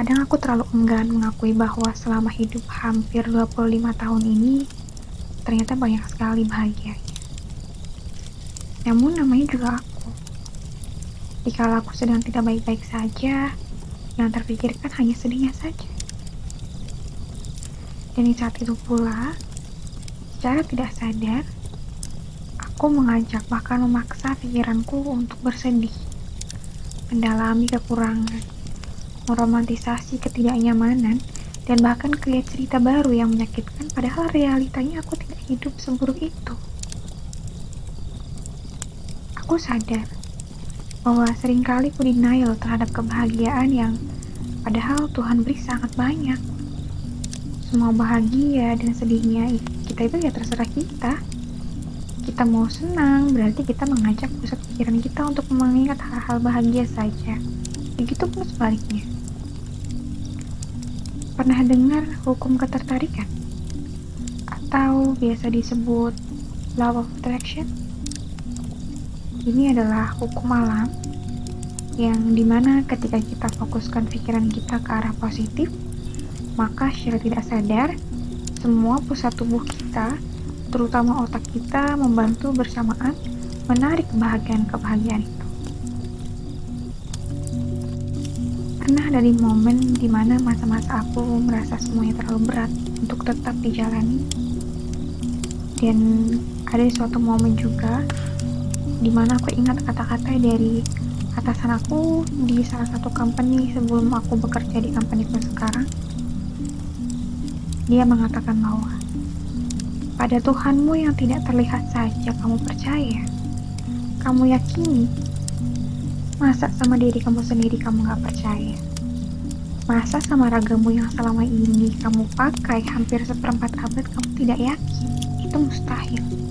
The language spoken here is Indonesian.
Kadang aku terlalu enggan mengakui bahwa selama hidup hampir 25 tahun ini, ternyata banyak sekali bahagianya. Namun namanya juga aku. Jika aku sedang tidak baik-baik saja, yang terpikirkan hanya sedihnya saja. Dan di saat itu pula, secara tidak sadar, aku mengajak bahkan memaksa pikiranku untuk bersedih, mendalami kekurangan, meromantisasi ketidaknyamanan, dan bahkan kreat cerita baru yang menyakitkan padahal realitanya aku tidak hidup seburuk itu. Aku sadar bahwa sering kali ku denial terhadap kebahagiaan yang padahal Tuhan beri sangat banyak. Semua bahagia dan sedihnya kita itu ya terserah kita. Kita mau senang, berarti kita mengajak pusat pikiran kita untuk mengingat hal-hal bahagia saja. Begitu pun sebaliknya. Pernah dengar hukum ketertarikan? Atau biasa disebut law of attraction? Ini adalah hukum alam yang di mana ketika kita fokuskan pikiran kita ke arah positif, maka secara tidak sadar, semua pusat tubuh kita, terutama otak kita, membantu bersamaan menarik kebahagiaan-kebahagiaan itu. Pernah ada di momen di mana masa-masa aku merasa semuanya terlalu berat untuk tetap dijalani. Dan ada suatu momen juga di mana aku ingat kata-kata dari atasan aku di salah satu company sebelum aku bekerja di company aku sekarang. Dia mengatakan bahwa pada Tuhanmu yang tidak terlihat saja kamu percaya, kamu yakini Masa sama diri kamu sendiri kamu gak percaya? Masa sama ragamu yang selama ini kamu pakai hampir seperempat abad kamu tidak yakin? Itu mustahil.